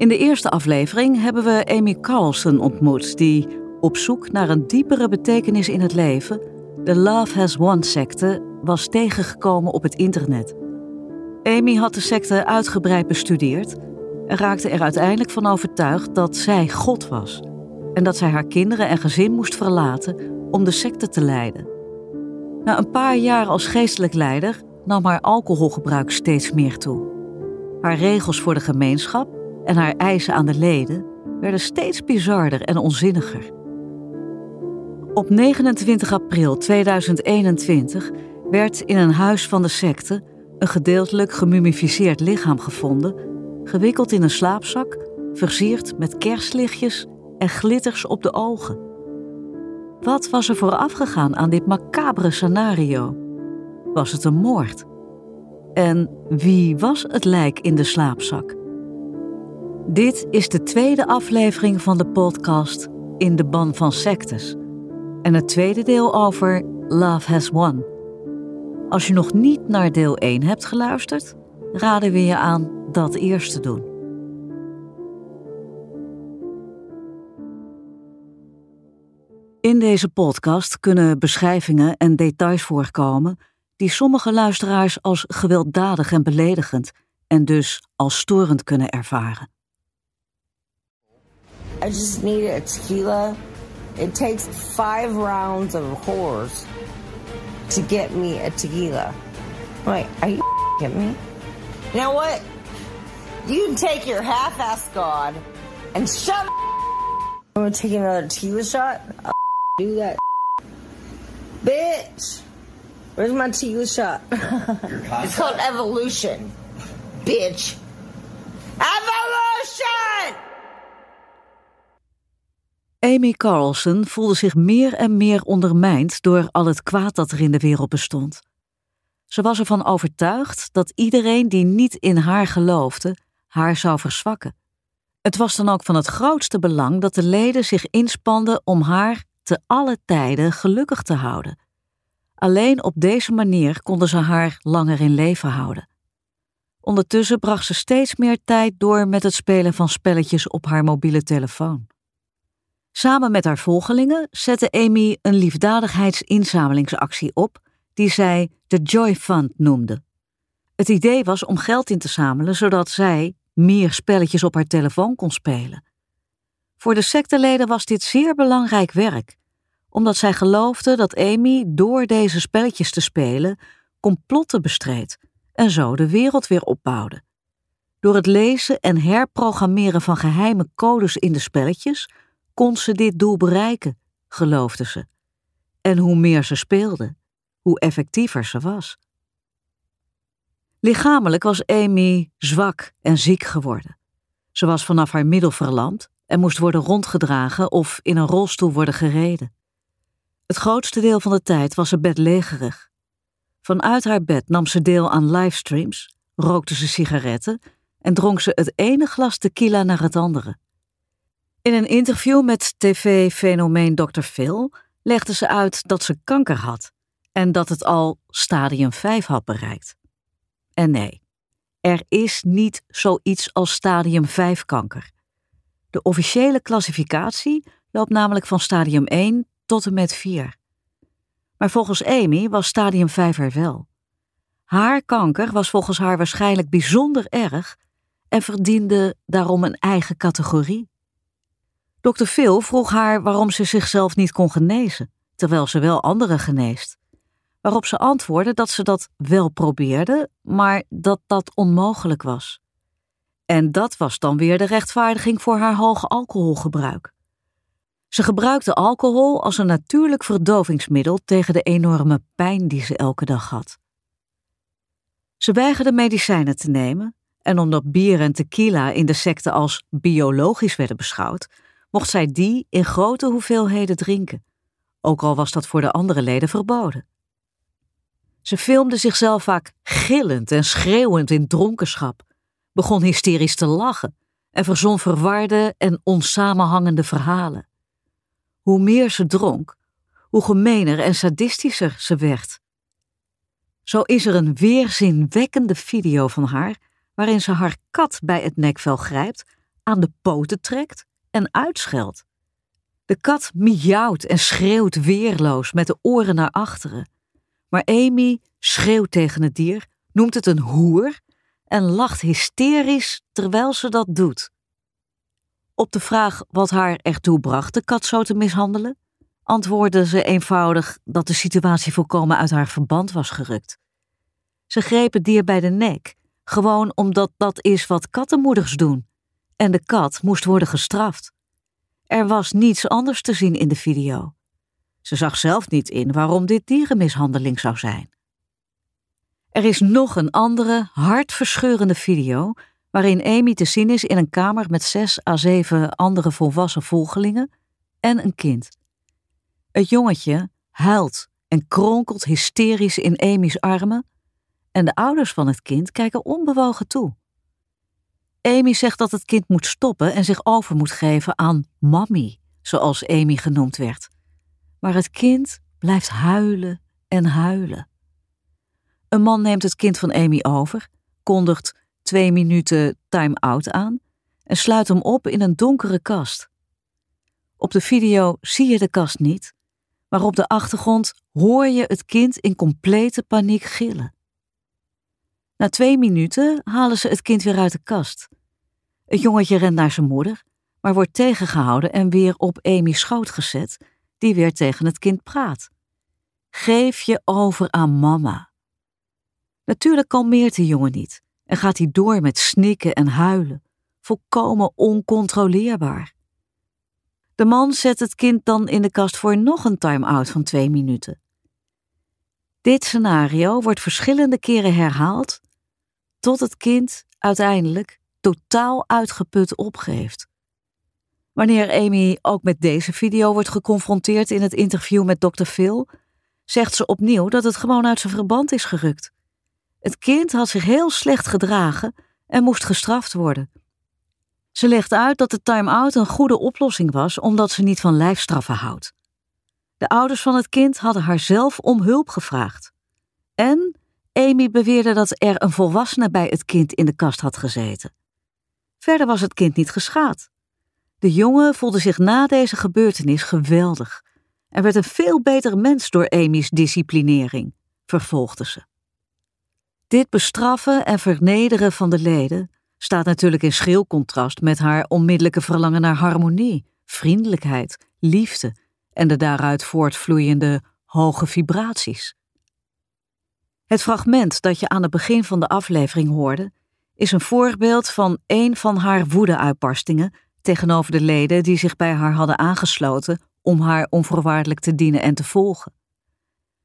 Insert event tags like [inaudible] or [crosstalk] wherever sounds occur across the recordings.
In de eerste aflevering hebben we Amy Carlson ontmoet, die op zoek naar een diepere betekenis in het leven de Love Has Won secte was tegengekomen op het internet. Amy had de secte uitgebreid bestudeerd en raakte er uiteindelijk van overtuigd dat zij God was en dat zij haar kinderen en gezin moest verlaten om de secte te leiden. Na een paar jaar als geestelijk leider nam haar alcoholgebruik steeds meer toe. Haar regels voor de gemeenschap en haar eisen aan de leden werden steeds bizarder en onzinniger. Op 29 april 2021 werd in een huis van de secte een gedeeltelijk gemummificeerd lichaam gevonden, gewikkeld in een slaapzak, versierd met kerstlichtjes en glitters op de ogen. Wat was er voorafgegaan aan dit macabere scenario? Was het een moord? En wie was het lijk in de slaapzak? Dit is de tweede aflevering van de podcast In de Ban van Sectes en het tweede deel over Love Has Won. Als je nog niet naar deel 1 hebt geluisterd, raden we je aan dat eerst te doen. In deze podcast kunnen beschrijvingen en details voorkomen die sommige luisteraars als gewelddadig en beledigend en dus als storend kunnen ervaren. I just need a tequila. It takes five rounds of whores to get me a tequila. Wait, are you kidding me? You know what? You can take your half-ass god and shove. I'm gonna take another tequila shot. I'll do that. Bitch, where's my tequila shot? [laughs] it's called evolution, bitch. Amy Carlson voelde zich meer en meer ondermijnd door al het kwaad dat er in de wereld bestond. Ze was ervan overtuigd dat iedereen die niet in haar geloofde, haar zou verzwakken. Het was dan ook van het grootste belang dat de leden zich inspanden om haar te alle tijden gelukkig te houden. Alleen op deze manier konden ze haar langer in leven houden. Ondertussen bracht ze steeds meer tijd door met het spelen van spelletjes op haar mobiele telefoon. Samen met haar volgelingen zette Amy een liefdadigheidsinzamelingsactie op die zij de Joy Fund noemde. Het idee was om geld in te zamelen zodat zij meer spelletjes op haar telefoon kon spelen. Voor de secteleden was dit zeer belangrijk werk, omdat zij geloofden dat Amy door deze spelletjes te spelen complotten bestreed en zo de wereld weer opbouwde. Door het lezen en herprogrammeren van geheime codes in de spelletjes kon ze dit doel bereiken, geloofde ze. En hoe meer ze speelde, hoe effectiever ze was. Lichamelijk was Amy zwak en ziek geworden. Ze was vanaf haar middel verlamd en moest worden rondgedragen of in een rolstoel worden gereden. Het grootste deel van de tijd was ze bedlegerig. Vanuit haar bed nam ze deel aan livestreams, rookte ze sigaretten en dronk ze het ene glas tequila naar het andere. In een interview met tv-fenomeen Dr. Phil legde ze uit dat ze kanker had en dat het al stadium 5 had bereikt. En nee, er is niet zoiets als stadium 5 kanker. De officiële klassificatie loopt namelijk van stadium 1 tot en met 4. Maar volgens Amy was stadium 5 er wel. Haar kanker was volgens haar waarschijnlijk bijzonder erg en verdiende daarom een eigen categorie. Dr. Phil vroeg haar waarom ze zichzelf niet kon genezen, terwijl ze wel anderen geneest. Waarop ze antwoordde dat ze dat wel probeerde, maar dat dat onmogelijk was. En dat was dan weer de rechtvaardiging voor haar hoge alcoholgebruik. Ze gebruikte alcohol als een natuurlijk verdovingsmiddel tegen de enorme pijn die ze elke dag had. Ze weigerde medicijnen te nemen, en omdat bier en tequila in de secte als biologisch werden beschouwd, mocht zij die in grote hoeveelheden drinken, ook al was dat voor de andere leden verboden. Ze filmde zichzelf vaak gillend en schreeuwend in dronkenschap, begon hysterisch te lachen en verzon verwarde en onsamenhangende verhalen. Hoe meer ze dronk, hoe gemener en sadistischer ze werd. Zo is er een weerzinwekkende video van haar waarin ze haar kat bij het nekvel grijpt aan de poten trekt en uitscheldt. De kat miauwt en schreeuwt weerloos met de oren naar achteren. Maar Amy schreeuwt tegen het dier, noemt het een hoer en lacht hysterisch terwijl ze dat doet. Op de vraag wat haar ertoe bracht de kat zo te mishandelen, antwoordde ze eenvoudig dat de situatie volkomen uit haar verband was gerukt. Ze greep het dier bij de nek, gewoon omdat dat is wat kattenmoeders doen, en de kat moest worden gestraft. Er was niets anders te zien in de video. Ze zag zelf niet in waarom dit dierenmishandeling zou zijn. Er is nog een andere, hartverscheurende video waarin Amy te zien is in een kamer met zes à zeven andere volwassen volgelingen en een kind. Het jongetje huilt en kronkelt hysterisch in Amy's armen en de ouders van het kind kijken onbewogen toe. Amy zegt dat het kind moet stoppen en zich over moet geven aan Mammy, zoals Amy genoemd werd. Maar het kind blijft huilen en huilen. Een man neemt het kind van Amy over, kondigt twee minuten time-out aan en sluit hem op in een donkere kast. Op de video zie je de kast niet, maar op de achtergrond hoor je het kind in complete paniek gillen. Na twee minuten halen ze het kind weer uit de kast. Het jongetje rent naar zijn moeder, maar wordt tegengehouden en weer op Amy's schoot gezet, die weer tegen het kind praat. Geef je over aan mama. Natuurlijk kalmeert de jongen niet en gaat hij door met snikken en huilen, volkomen oncontroleerbaar. De man zet het kind dan in de kast voor nog een time-out van twee minuten. Dit scenario wordt verschillende keren herhaald tot het kind uiteindelijk totaal uitgeput opgeeft. Wanneer Amy ook met deze video wordt geconfronteerd in het interview met Dr. Phil, zegt ze opnieuw dat het gewoon uit zijn verband is gerukt. Het kind had zich heel slecht gedragen en moest gestraft worden. Ze legt uit dat de time-out een goede oplossing was omdat ze niet van lijfstraffen houdt. De ouders van het kind hadden haar zelf om hulp gevraagd. En Amy beweerde dat er een volwassene bij het kind in de kast had gezeten. Verder was het kind niet geschaad. De jongen voelde zich na deze gebeurtenis geweldig en werd een veel beter mens door Amy's disciplinering, vervolgde ze. Dit bestraffen en vernederen van de leden staat natuurlijk in schil contrast met haar onmiddellijke verlangen naar harmonie, vriendelijkheid, liefde en de daaruit voortvloeiende hoge vibraties. Het fragment dat je aan het begin van de aflevering hoorde, is een voorbeeld van een van haar woedeuitbarstingen tegenover de leden die zich bij haar hadden aangesloten om haar onvoorwaardelijk te dienen en te volgen.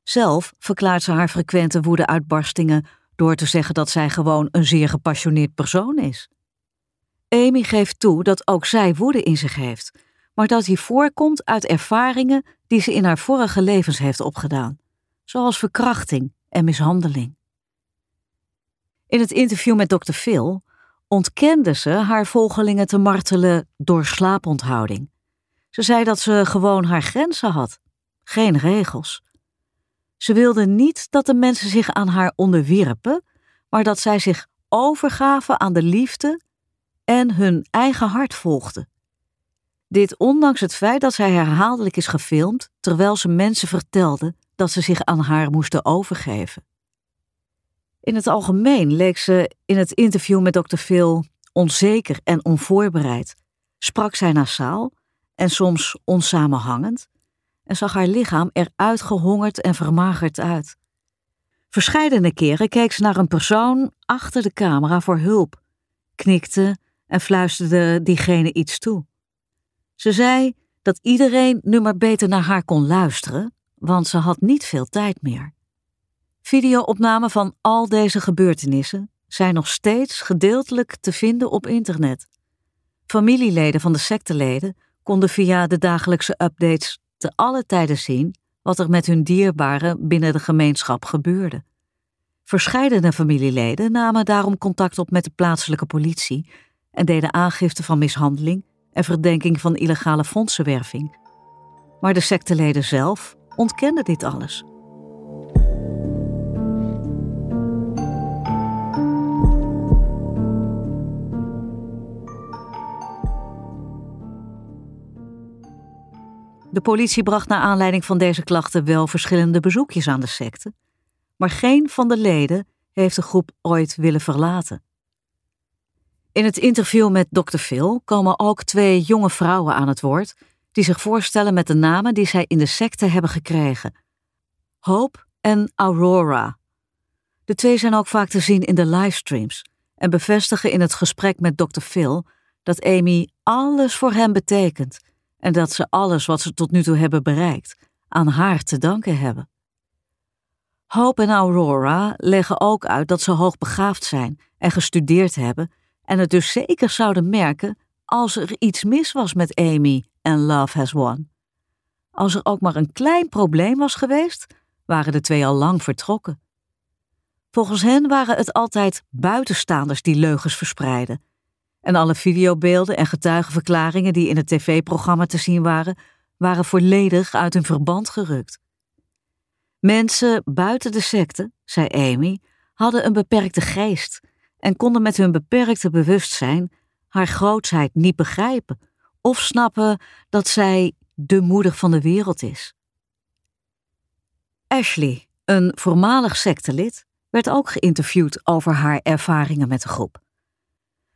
Zelf verklaart ze haar frequente woedeuitbarstingen door te zeggen dat zij gewoon een zeer gepassioneerd persoon is. Amy geeft toe dat ook zij woede in zich heeft, maar dat die voorkomt uit ervaringen die ze in haar vorige levens heeft opgedaan, zoals verkrachting en mishandeling. In het interview met Dr. Phil ontkende ze haar volgelingen te martelen door slaaponthouding. Ze zei dat ze gewoon haar grenzen had, geen regels. Ze wilde niet dat de mensen zich aan haar onderwierpen, maar dat zij zich overgaven aan de liefde en hun eigen hart volgden. Dit ondanks het feit dat zij herhaaldelijk is gefilmd terwijl ze mensen vertelde dat ze zich aan haar moesten overgeven. In het algemeen leek ze in het interview met Dr. Phil onzeker en onvoorbereid, sprak zij nasaal en soms onsamenhangend en zag haar lichaam er uitgehongerd en vermagerd uit. Verscheidene keren keek ze naar een persoon achter de camera voor hulp, knikte en fluisterde diegene iets toe. Ze zei dat iedereen nu maar beter naar haar kon luisteren, want ze had niet veel tijd meer. Videoopnamen van al deze gebeurtenissen zijn nog steeds gedeeltelijk te vinden op internet. Familieleden van de secteleden konden via de dagelijkse updates te alle tijden zien wat er met hun dierbaren binnen de gemeenschap gebeurde. Verscheidene familieleden namen daarom contact op met de plaatselijke politie en deden aangifte van mishandeling en verdenking van illegale fondsenwerving. Maar de secteleden zelf ontkende dit alles. De politie bracht naar aanleiding van deze klachten wel verschillende bezoekjes aan de secte, maar geen van de leden heeft de groep ooit willen verlaten. In het interview met Dr. Phil komen ook twee jonge vrouwen aan het woord die zich voorstellen met de namen die zij in de secte hebben gekregen: Hope en Aurora. De twee zijn ook vaak te zien in de livestreams en bevestigen in het gesprek met Dr. Phil dat Amy alles voor hem betekent en dat ze alles wat ze tot nu toe hebben bereikt aan haar te danken hebben. Hope en Aurora leggen ook uit dat ze hoogbegaafd zijn en gestudeerd hebben en het dus zeker zouden merken als er iets mis was met Amy en Love Has Won. Als er ook maar een klein probleem was geweest, waren de twee al lang vertrokken. Volgens hen waren het altijd buitenstaanders die leugens verspreiden. En alle videobeelden en getuigenverklaringen die in het tv-programma te zien waren, waren volledig uit hun verband gerukt. Mensen buiten de secte, zei Amy, hadden een beperkte geest en konden met hun beperkte bewustzijn haar grootsheid niet begrijpen of snappen dat zij de moeder van de wereld is. Ashley, een voormalig sectelid, werd ook geïnterviewd over haar ervaringen met de groep.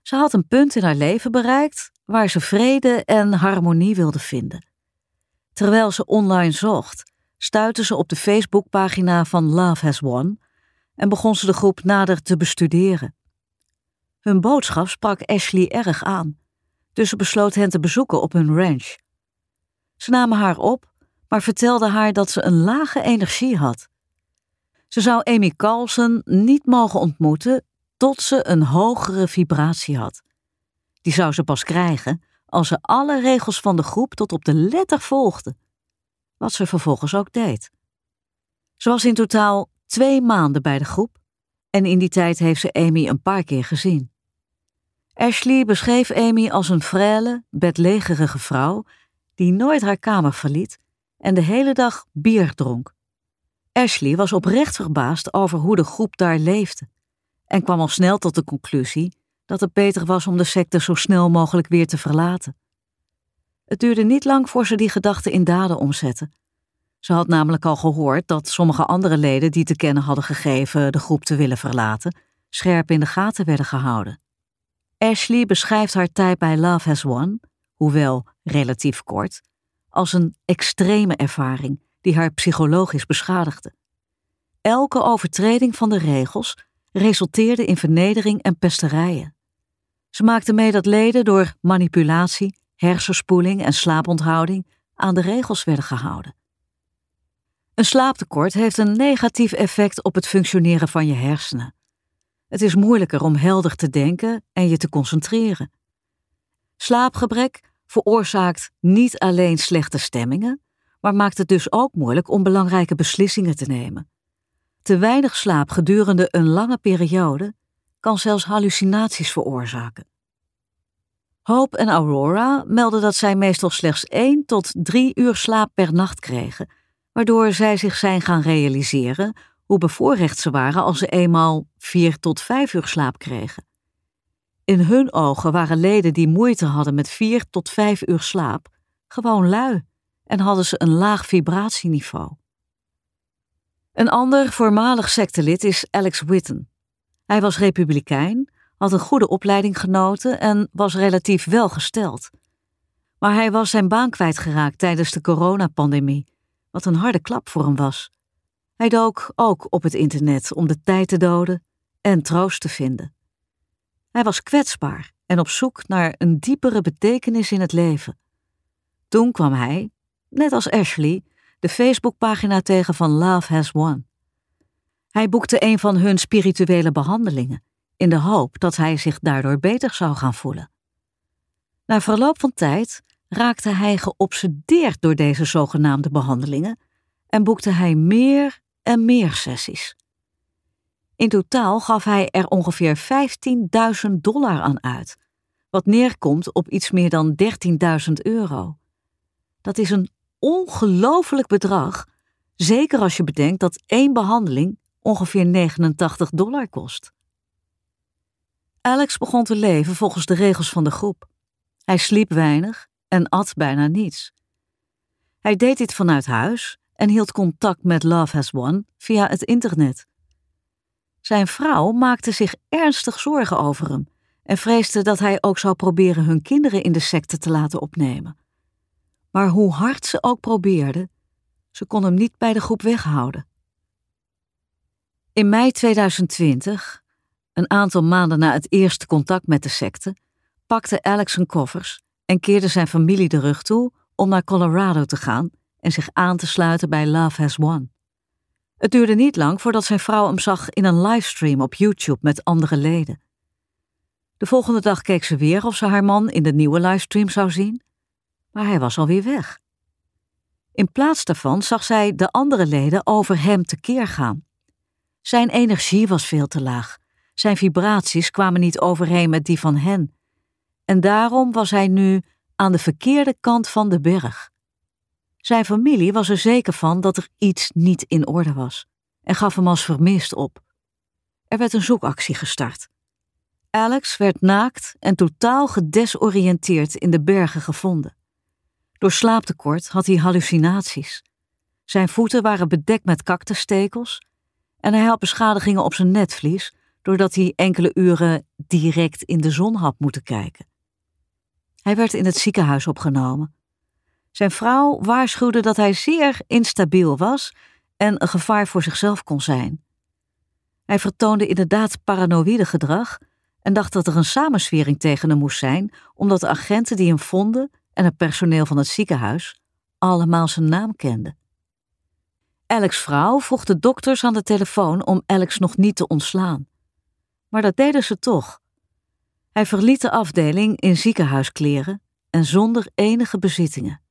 Ze had een punt in haar leven bereikt waar ze vrede en harmonie wilde vinden. Terwijl ze online zocht, stuitte ze op de Facebookpagina van Love Has Won en begon ze de groep nader te bestuderen. Hun boodschap sprak Ashley erg aan, dus ze besloot hen te bezoeken op hun ranch. Ze namen haar op, maar vertelden haar dat ze een lage energie had. Ze zou Amy Carlson niet mogen ontmoeten tot ze een hogere vibratie had. Die zou ze pas krijgen als ze alle regels van de groep tot op de letter volgde, wat ze vervolgens ook deed. Ze was in totaal twee maanden bij de groep en in die tijd heeft ze Amy een paar keer gezien. Ashley beschreef Amy als een frêle, bedlegerige vrouw die nooit haar kamer verliet en de hele dag bier dronk. Ashley was oprecht verbaasd over hoe de groep daar leefde en kwam al snel tot de conclusie dat het beter was om de secte zo snel mogelijk weer te verlaten. Het duurde niet lang voor ze die gedachte in daden omzette. Ze had namelijk al gehoord dat sommige andere leden die te kennen hadden gegeven de groep te willen verlaten, scherp in de gaten werden gehouden. Ashley beschrijft haar tijd bij Love Has Won, hoewel relatief kort, als een extreme ervaring die haar psychologisch beschadigde. Elke overtreding van de regels resulteerde in vernedering en pesterijen. Ze maakte mee dat leden door manipulatie, hersenspoeling en slaaponthouding aan de regels werden gehouden. Een slaaptekort heeft een negatief effect op het functioneren van je hersenen. Het is moeilijker om helder te denken en je te concentreren. Slaapgebrek veroorzaakt niet alleen slechte stemmingen, maar maakt het dus ook moeilijk om belangrijke beslissingen te nemen. Te weinig slaap gedurende een lange periode kan zelfs hallucinaties veroorzaken. Hope en Aurora melden dat zij meestal slechts 1 tot 3 uur slaap per nacht kregen, waardoor zij zich zijn gaan realiseren hoe bevoorrecht ze waren als ze eenmaal 4 tot 5 uur slaap kregen. In hun ogen waren leden die moeite hadden met 4 tot 5 uur slaap gewoon lui en hadden ze een laag vibratieniveau. Een ander voormalig sectelid is Alex Witten. Hij was republikein, had een goede opleiding genoten en was relatief welgesteld. Maar hij was zijn baan kwijtgeraakt tijdens de coronapandemie, wat een harde klap voor hem was. Hij dook ook op het internet om de tijd te doden en troost te vinden. Hij was kwetsbaar en op zoek naar een diepere betekenis in het leven. Toen kwam hij, net als Ashley, de Facebookpagina tegen van Love Has Won. Hij boekte een van hun spirituele behandelingen, in de hoop dat hij zich daardoor beter zou gaan voelen. Na verloop van tijd raakte hij geobsedeerd door deze zogenaamde behandelingen en boekte hij meer en meer sessies. In totaal gaf hij er ongeveer 15.000 dollar aan uit, wat neerkomt op iets meer dan 13.000 euro. Dat is een ongelooflijk bedrag, zeker als je bedenkt dat één behandeling ongeveer 89 dollar kost. Alex begon te leven volgens de regels van de groep. Hij sliep weinig en at bijna niets. Hij deed dit vanuit huis en hield contact met Love Has Won via het internet. Zijn vrouw maakte zich ernstig zorgen over hem en vreesde dat hij ook zou proberen hun kinderen in de secte te laten opnemen. Maar hoe hard ze ook probeerde, ze kon hem niet bij de groep weghouden. In mei 2020, een aantal maanden na het eerste contact met de secte, pakte Alex zijn koffers en keerde zijn familie de rug toe om naar Colorado te gaan en zich aan te sluiten bij Love Has Won. Het duurde niet lang voordat zijn vrouw hem zag in een livestream op YouTube met andere leden. De volgende dag keek ze weer of ze haar man in de nieuwe livestream zou zien, maar hij was alweer weg. In plaats daarvan zag zij de andere leden over hem tekeer gaan. Zijn energie was veel te laag. Zijn vibraties kwamen niet overeen met die van hen. En daarom was hij nu aan de verkeerde kant van de berg. Zijn familie was er zeker van dat er iets niet in orde was en gaf hem als vermist op. Er werd een zoekactie gestart. Alex werd naakt en totaal gedesoriënteerd in de bergen gevonden. Door slaaptekort had hij hallucinaties. Zijn voeten waren bedekt met cactusstekels en hij had beschadigingen op zijn netvlies doordat hij enkele uren direct in de zon had moeten kijken. Hij werd in het ziekenhuis opgenomen. Zijn vrouw waarschuwde dat hij zeer instabiel was en een gevaar voor zichzelf kon zijn. Hij vertoonde inderdaad paranoïde gedrag en dacht dat er een samenswering tegen hem moest zijn, omdat de agenten die hem vonden en het personeel van het ziekenhuis allemaal zijn naam kenden. Alex' vrouw vroeg de dokters aan de telefoon om Alex nog niet te ontslaan. Maar dat deden ze toch. Hij verliet de afdeling in ziekenhuiskleren en zonder enige bezittingen.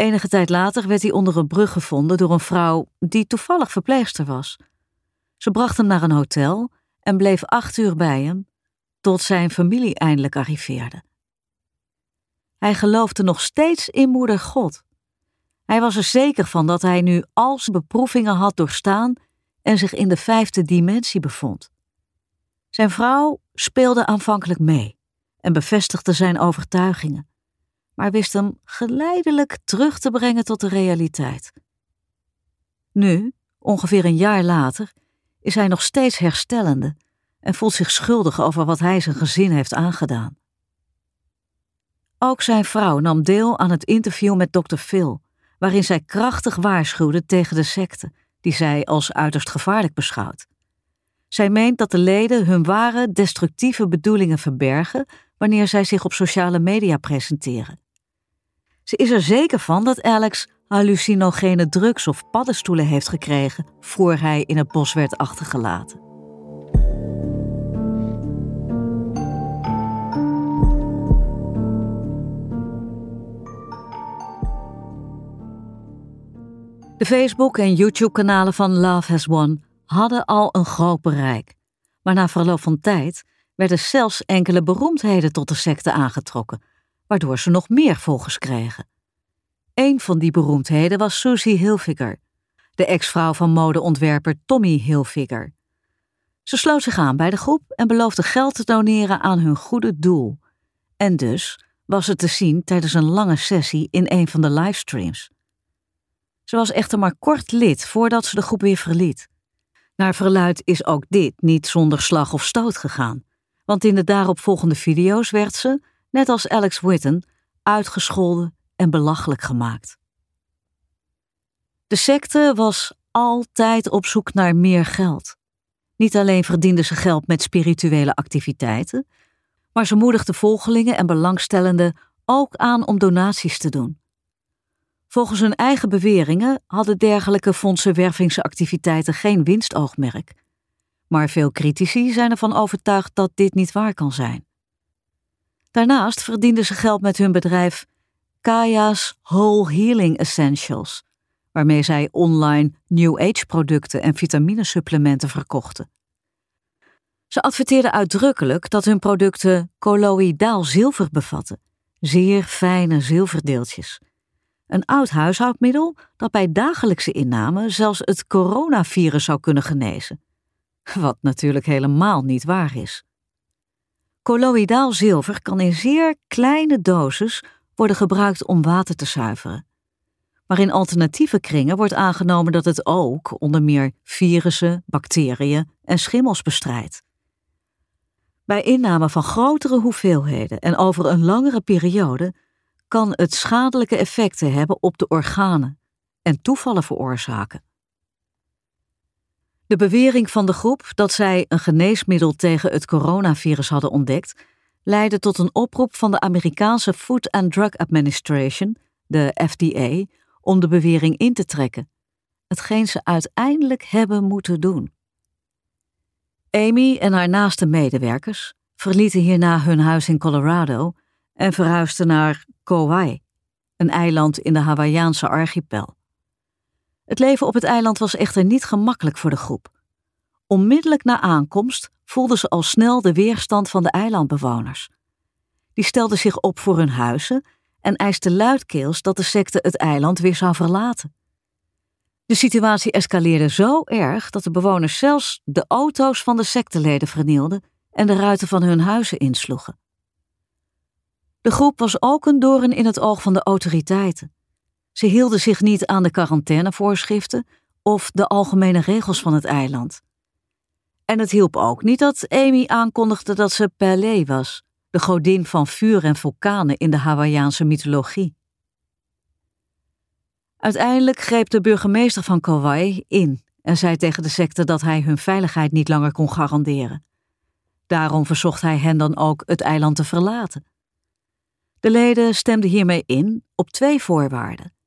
Enige tijd later werd hij onder een brug gevonden door een vrouw die toevallig verpleegster was. Ze bracht hem naar een hotel en bleef acht uur bij hem, tot zijn familie eindelijk arriveerde. Hij geloofde nog steeds in moeder God. Hij was er zeker van dat hij nu al zijn beproevingen had doorstaan en zich in de vijfde dimensie bevond. Zijn vrouw speelde aanvankelijk mee en bevestigde zijn overtuigingen, maar wist hem geleidelijk terug te brengen tot de realiteit. Nu, ongeveer een jaar later, is hij nog steeds herstellende en voelt zich schuldig over wat hij zijn gezin heeft aangedaan. Ook zijn vrouw nam deel aan het interview met Dr. Phil, waarin zij krachtig waarschuwde tegen de secte, die zij als uiterst gevaarlijk beschouwt. Zij meent dat de leden hun ware destructieve bedoelingen verbergen wanneer zij zich op sociale media presenteren. Ze is er zeker van dat Alex hallucinogene drugs of paddenstoelen heeft gekregen voor hij in het bos werd achtergelaten. De Facebook- en YouTube-kanalen van Love Has Won hadden al een groot bereik. Maar na verloop van tijd werden zelfs enkele beroemdheden tot de secte aangetrokken, waardoor ze nog meer volgers kregen. Een van die beroemdheden was Susie Hilfiger, de ex-vrouw van modeontwerper Tommy Hilfiger. Ze sloot zich aan bij de groep en beloofde geld te doneren aan hun goede doel. En dus was het te zien tijdens een lange sessie in een van de livestreams. Ze was echter maar kort lid voordat ze de groep weer verliet. Naar verluid is ook dit niet zonder slag of stoot gegaan, want in de daaropvolgende video's werd ze, net als Alex Witten, uitgescholden en belachelijk gemaakt. De secte was altijd op zoek naar meer geld. Niet alleen verdiende ze geld met spirituele activiteiten, maar ze moedigde volgelingen en belangstellenden ook aan om donaties te doen. Volgens hun eigen beweringen hadden dergelijke fondsenwervingsactiviteiten geen winstoogmerk. Maar veel critici zijn ervan overtuigd dat dit niet waar kan zijn. Daarnaast verdienden ze geld met hun bedrijf Kaya's Whole Healing Essentials, waarmee zij online New Age producten en vitaminesupplementen verkochten. Ze adverteerden uitdrukkelijk dat hun producten colloïdaal zilver bevatten, zeer fijne zilverdeeltjes een oud huishoudmiddel dat bij dagelijkse inname zelfs het coronavirus zou kunnen genezen. Wat natuurlijk helemaal niet waar is. Colloïdaal zilver kan in zeer kleine doses worden gebruikt om water te zuiveren. maar in alternatieve kringen wordt aangenomen dat het ook onder meer virussen, bacteriën en schimmels bestrijdt. Bij inname van grotere hoeveelheden en over een langere periode kan het schadelijke effecten hebben op de organen en toevallen veroorzaken. De bewering van de groep dat zij een geneesmiddel tegen het coronavirus hadden ontdekt, leidde tot een oproep van de Amerikaanse Food and Drug Administration, de FDA, om de bewering in te trekken, hetgeen ze uiteindelijk hebben moeten doen. Amy en haar naaste medewerkers verlieten hierna hun huis in Colorado en verhuisden naar Kauai, een eiland in de Hawaïaanse archipel. Het leven op het eiland was echter niet gemakkelijk voor de groep. Onmiddellijk na aankomst voelden ze al snel de weerstand van de eilandbewoners. Die stelden zich op voor hun huizen en eisten luidkeels dat de secte het eiland weer zou verlaten. De situatie escaleerde zo erg dat de bewoners zelfs de auto's van de secteleden vernielden en de ruiten van hun huizen insloegen. De groep was ook een doorn in het oog van de autoriteiten. Ze hielden zich niet aan de quarantainevoorschriften of de algemene regels van het eiland. En het hielp ook niet dat Amy aankondigde dat ze Pele was, de godin van vuur en vulkanen in de Hawaïaanse mythologie. Uiteindelijk greep de burgemeester van Kauai in en zei tegen de secte dat hij hun veiligheid niet langer kon garanderen. Daarom verzocht hij hen dan ook het eiland te verlaten. De leden stemden hiermee in op twee voorwaarden: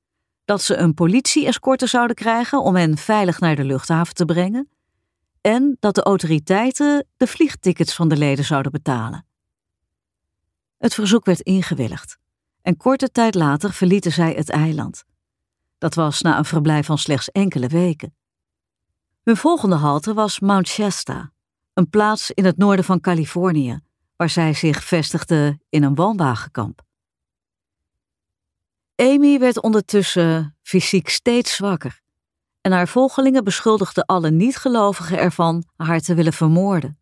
dat ze een politie-escorte zouden krijgen om hen veilig naar de luchthaven te brengen, en dat de autoriteiten de vliegtickets van de leden zouden betalen. Het verzoek werd ingewilligd en korte tijd later verlieten zij het eiland. Dat was na een verblijf van slechts enkele weken. Hun volgende halte was Mount Shasta, een plaats in het noorden van Californië, waar zij zich vestigde in een woonwagenkamp. Amy werd ondertussen fysiek steeds zwakker en haar volgelingen beschuldigden alle niet-gelovigen ervan haar te willen vermoorden.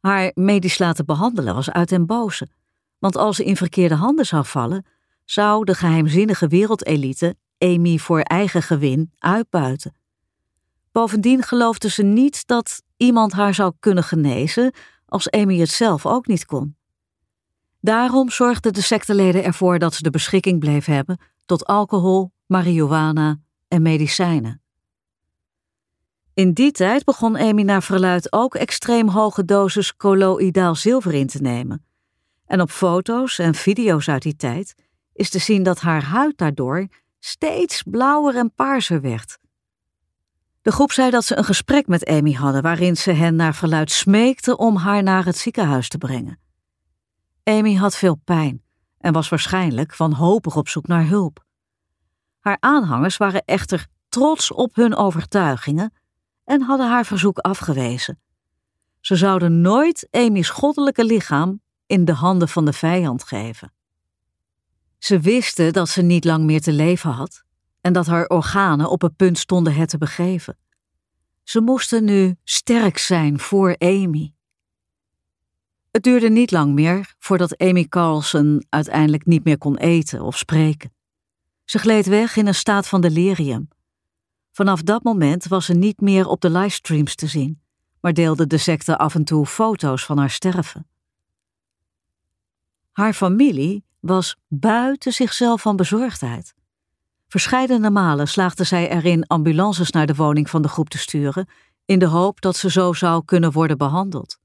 Haar medisch laten behandelen was uit den boze, want als ze in verkeerde handen zou vallen, zou de geheimzinnige wereldelite Amy voor eigen gewin uitbuiten. Bovendien geloofde ze niet dat iemand haar zou kunnen genezen als Amy het zelf ook niet kon. Daarom zorgden de secteleden ervoor dat ze de beschikking bleef hebben tot alcohol, marihuana en medicijnen. In die tijd begon Amy naar verluid ook extreem hoge doses colloïdaal zilver in te nemen. En op foto's en video's uit die tijd is te zien dat haar huid daardoor steeds blauwer en paarser werd. De groep zei dat ze een gesprek met Amy hadden waarin ze hen naar verluid smeekte om haar naar het ziekenhuis te brengen. Amy had veel pijn en was waarschijnlijk wanhopig op zoek naar hulp. Haar aanhangers waren echter trots op hun overtuigingen en hadden haar verzoek afgewezen. Ze zouden nooit Amy's goddelijke lichaam in de handen van de vijand geven. Ze wisten dat ze niet lang meer te leven had en dat haar organen op het punt stonden het te begeven. Ze moesten nu sterk zijn voor Amy. Het duurde niet lang meer voordat Amy Carlson uiteindelijk niet meer kon eten of spreken. Ze gleed weg in een staat van delirium. Vanaf dat moment was ze niet meer op de livestreams te zien, maar deelde de secte af en toe foto's van haar sterven. Haar familie was buiten zichzelf van bezorgdheid. Verscheidene malen slaagde zij erin ambulances naar de woning van de groep te sturen, in de hoop dat ze zo zou kunnen worden behandeld.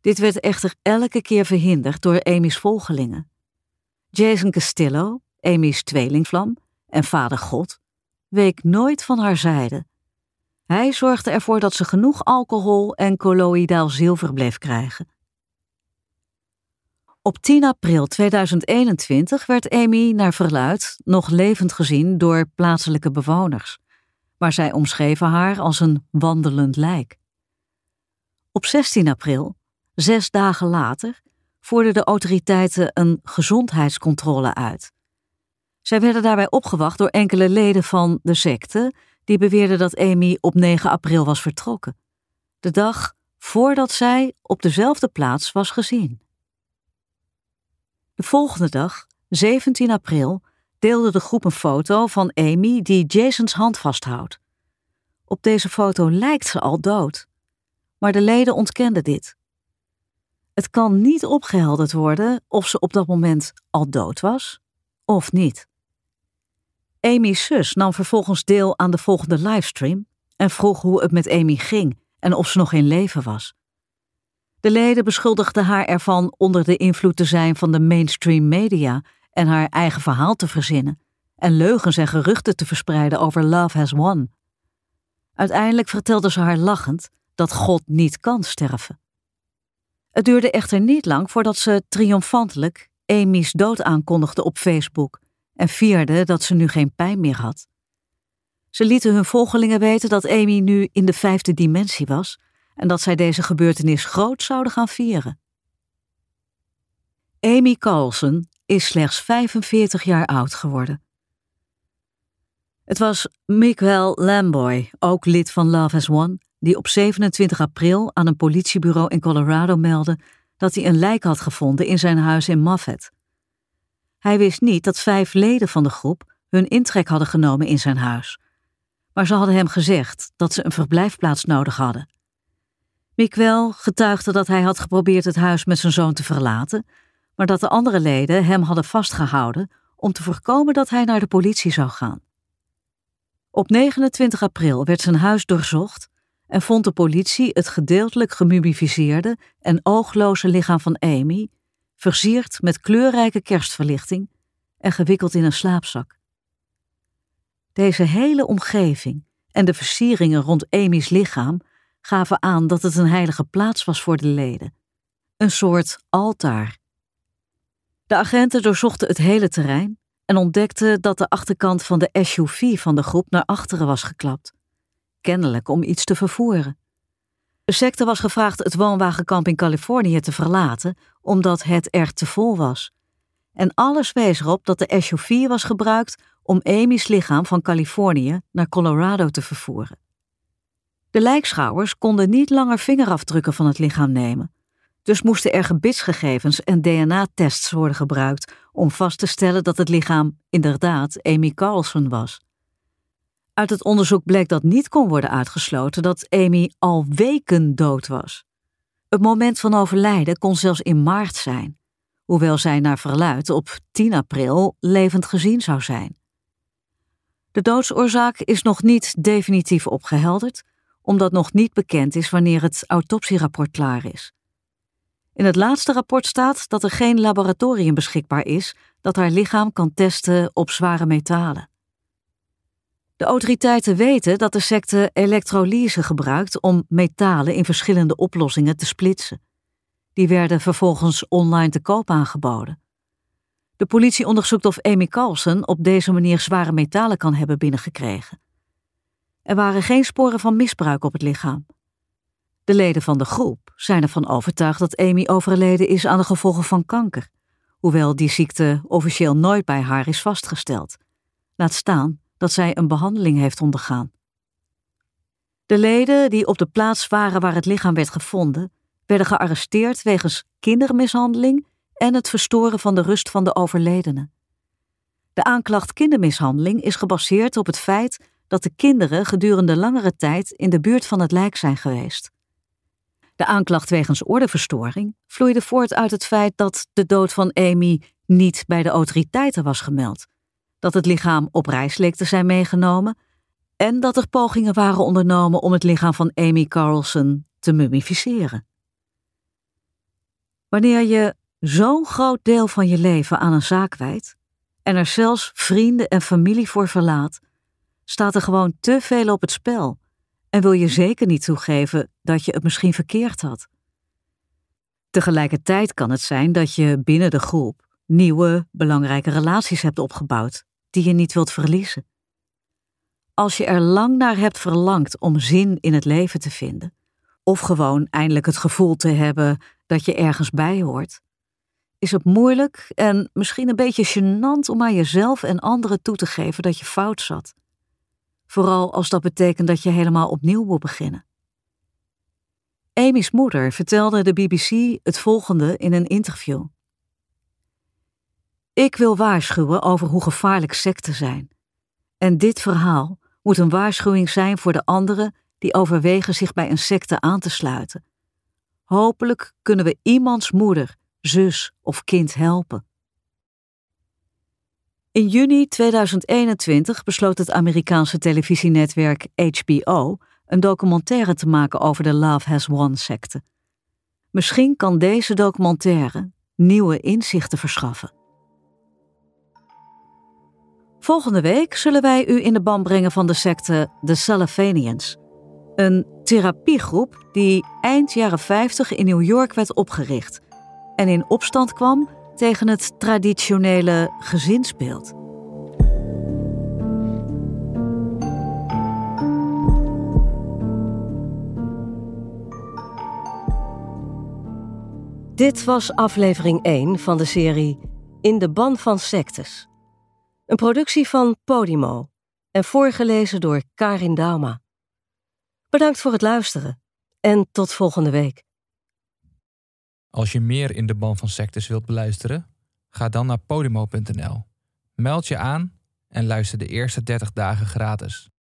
Dit werd echter elke keer verhinderd door Amy's volgelingen. Jason Castillo, Amy's tweelingvlam en vader God, week nooit van haar zijde. Hij zorgde ervoor dat ze genoeg alcohol en colloïdaal zilver bleef krijgen. Op 10 april 2021 werd Amy naar verluid nog levend gezien door plaatselijke bewoners, maar zij omschreven haar als een wandelend lijk. Op 16 april, zes dagen later, voerden de autoriteiten een gezondheidscontrole uit. Zij werden daarbij opgewacht door enkele leden van de secte, die beweerden dat Amy op 9 april was vertrokken, de dag voordat zij op dezelfde plaats was gezien. De volgende dag, 17 april, deelde de groep een foto van Amy die Jasons hand vasthoudt. Op deze foto lijkt ze al dood, maar de leden ontkenden dit. Het kan niet opgehelderd worden of ze op dat moment al dood was of niet. Amy's zus nam vervolgens deel aan de volgende livestream en vroeg hoe het met Amy ging en of ze nog in leven was. De leden beschuldigden haar ervan onder de invloed te zijn van de mainstream media en haar eigen verhaal te verzinnen en leugens en geruchten te verspreiden over Love Has Won. Uiteindelijk vertelde ze haar lachend dat God niet kan sterven. Het duurde echter niet lang voordat ze triomfantelijk Amy's dood aankondigde op Facebook en vierde dat ze nu geen pijn meer had. Ze lieten hun volgelingen weten dat Amy nu in de vijfde dimensie was en dat zij deze gebeurtenis groot zouden gaan vieren. Amy Carlson is slechts 45 jaar oud geworden. Het was Miguel Lamboy, ook lid van Love Has Won, die op 27 april aan een politiebureau in Colorado meldde dat hij een lijk had gevonden in zijn huis in Moffat. Hij wist niet dat vijf leden van de groep hun intrek hadden genomen in zijn huis, maar ze hadden hem gezegd dat ze een verblijfplaats nodig hadden. Miguel getuigde dat hij had geprobeerd het huis met zijn zoon te verlaten, maar dat de andere leden hem hadden vastgehouden om te voorkomen dat hij naar de politie zou gaan. Op 29 april werd zijn huis doorzocht en vond de politie het gedeeltelijk gemumificeerde en oogloze lichaam van Amy, versierd met kleurrijke kerstverlichting en gewikkeld in een slaapzak. Deze hele omgeving en de versieringen rond Amy's lichaam gaven aan dat het een heilige plaats was voor de leden, een soort altaar. De agenten doorzochten het hele terrein en ontdekten dat de achterkant van de SUV van de groep naar achteren was geklapt, kennelijk om iets te vervoeren. De secte was gevraagd het woonwagenkamp in Californië te verlaten omdat het er te vol was. En alles wees erop dat de SUV was gebruikt om Amy's lichaam van Californië naar Colorado te vervoeren. De lijkschouwers konden niet langer vingerafdrukken van het lichaam nemen, dus moesten er gebitsgegevens en DNA-tests worden gebruikt om vast te stellen dat het lichaam inderdaad Amy Carlson was. Uit het onderzoek bleek dat niet kon worden uitgesloten dat Amy al weken dood was. Het moment van overlijden kon zelfs in maart zijn, hoewel zij naar verluid op 10 april levend gezien zou zijn. De doodsoorzaak is nog niet definitief opgehelderd, omdat nog niet bekend is wanneer het autopsierapport klaar is. In het laatste rapport staat dat er geen laboratorium beschikbaar is dat haar lichaam kan testen op zware metalen. De autoriteiten weten dat de secte elektrolyse gebruikt om metalen in verschillende oplossingen te splitsen. Die werden vervolgens online te koop aangeboden. De politie onderzoekt of Amy Carlson op deze manier zware metalen kan hebben binnengekregen. Er waren geen sporen van misbruik op het lichaam. De leden van de groep zijn ervan overtuigd dat Amy overleden is aan de gevolgen van kanker, hoewel die ziekte officieel nooit bij haar is vastgesteld. Laat staan dat zij een behandeling heeft ondergaan. De leden die op de plaats waren waar het lichaam werd gevonden, werden gearresteerd wegens kindermishandeling en het verstoren van de rust van de overledene. De aanklacht kindermishandeling is gebaseerd op het feit dat de kinderen gedurende langere tijd in de buurt van het lijk zijn geweest. De aanklacht wegens ordeverstoring vloeide voort uit het feit dat de dood van Amy niet bij de autoriteiten was gemeld, dat het lichaam op reis leek te zijn meegenomen en dat er pogingen waren ondernomen om het lichaam van Amy Carlson te mummificeren. Wanneer je zo'n groot deel van je leven aan een zaak wijdt en er zelfs vrienden en familie voor verlaat, staat er gewoon te veel op het spel en wil je zeker niet toegeven dat je het misschien verkeerd had. Tegelijkertijd kan het zijn dat je binnen de groep nieuwe, belangrijke relaties hebt opgebouwd die je niet wilt verliezen. Als je er lang naar hebt verlangd om zin in het leven te vinden, of gewoon eindelijk het gevoel te hebben dat je ergens bij hoort, is het moeilijk en misschien een beetje gênant om aan jezelf en anderen toe te geven dat je fout zat vooral als dat betekent dat je helemaal opnieuw moet beginnen. Amy's moeder vertelde de BBC het volgende in een interview. Ik wil waarschuwen over hoe gevaarlijk secten zijn. En dit verhaal moet een waarschuwing zijn voor de anderen die overwegen zich bij een secte aan te sluiten. Hopelijk kunnen we iemands moeder, zus of kind helpen. In juni 2021 besloot het Amerikaanse televisienetwerk HBO een documentaire te maken over de Love Has Won secte. Misschien kan deze documentaire nieuwe inzichten verschaffen. Volgende week zullen wij u in de ban brengen van de secte The Salafanians. Een therapiegroep die eind jaren 50 in New York werd opgericht en in opstand kwam tegen het traditionele gezinsbeeld. Dit was aflevering 1 van de serie In de ban van sectes. Een productie van Podimo en voorgelezen door Karin Dauma. Bedankt voor het luisteren en tot volgende week. Als je meer in de ban van sectes wilt beluisteren, ga dan naar podimo.nl. Meld je aan en luister de eerste 30 dagen gratis.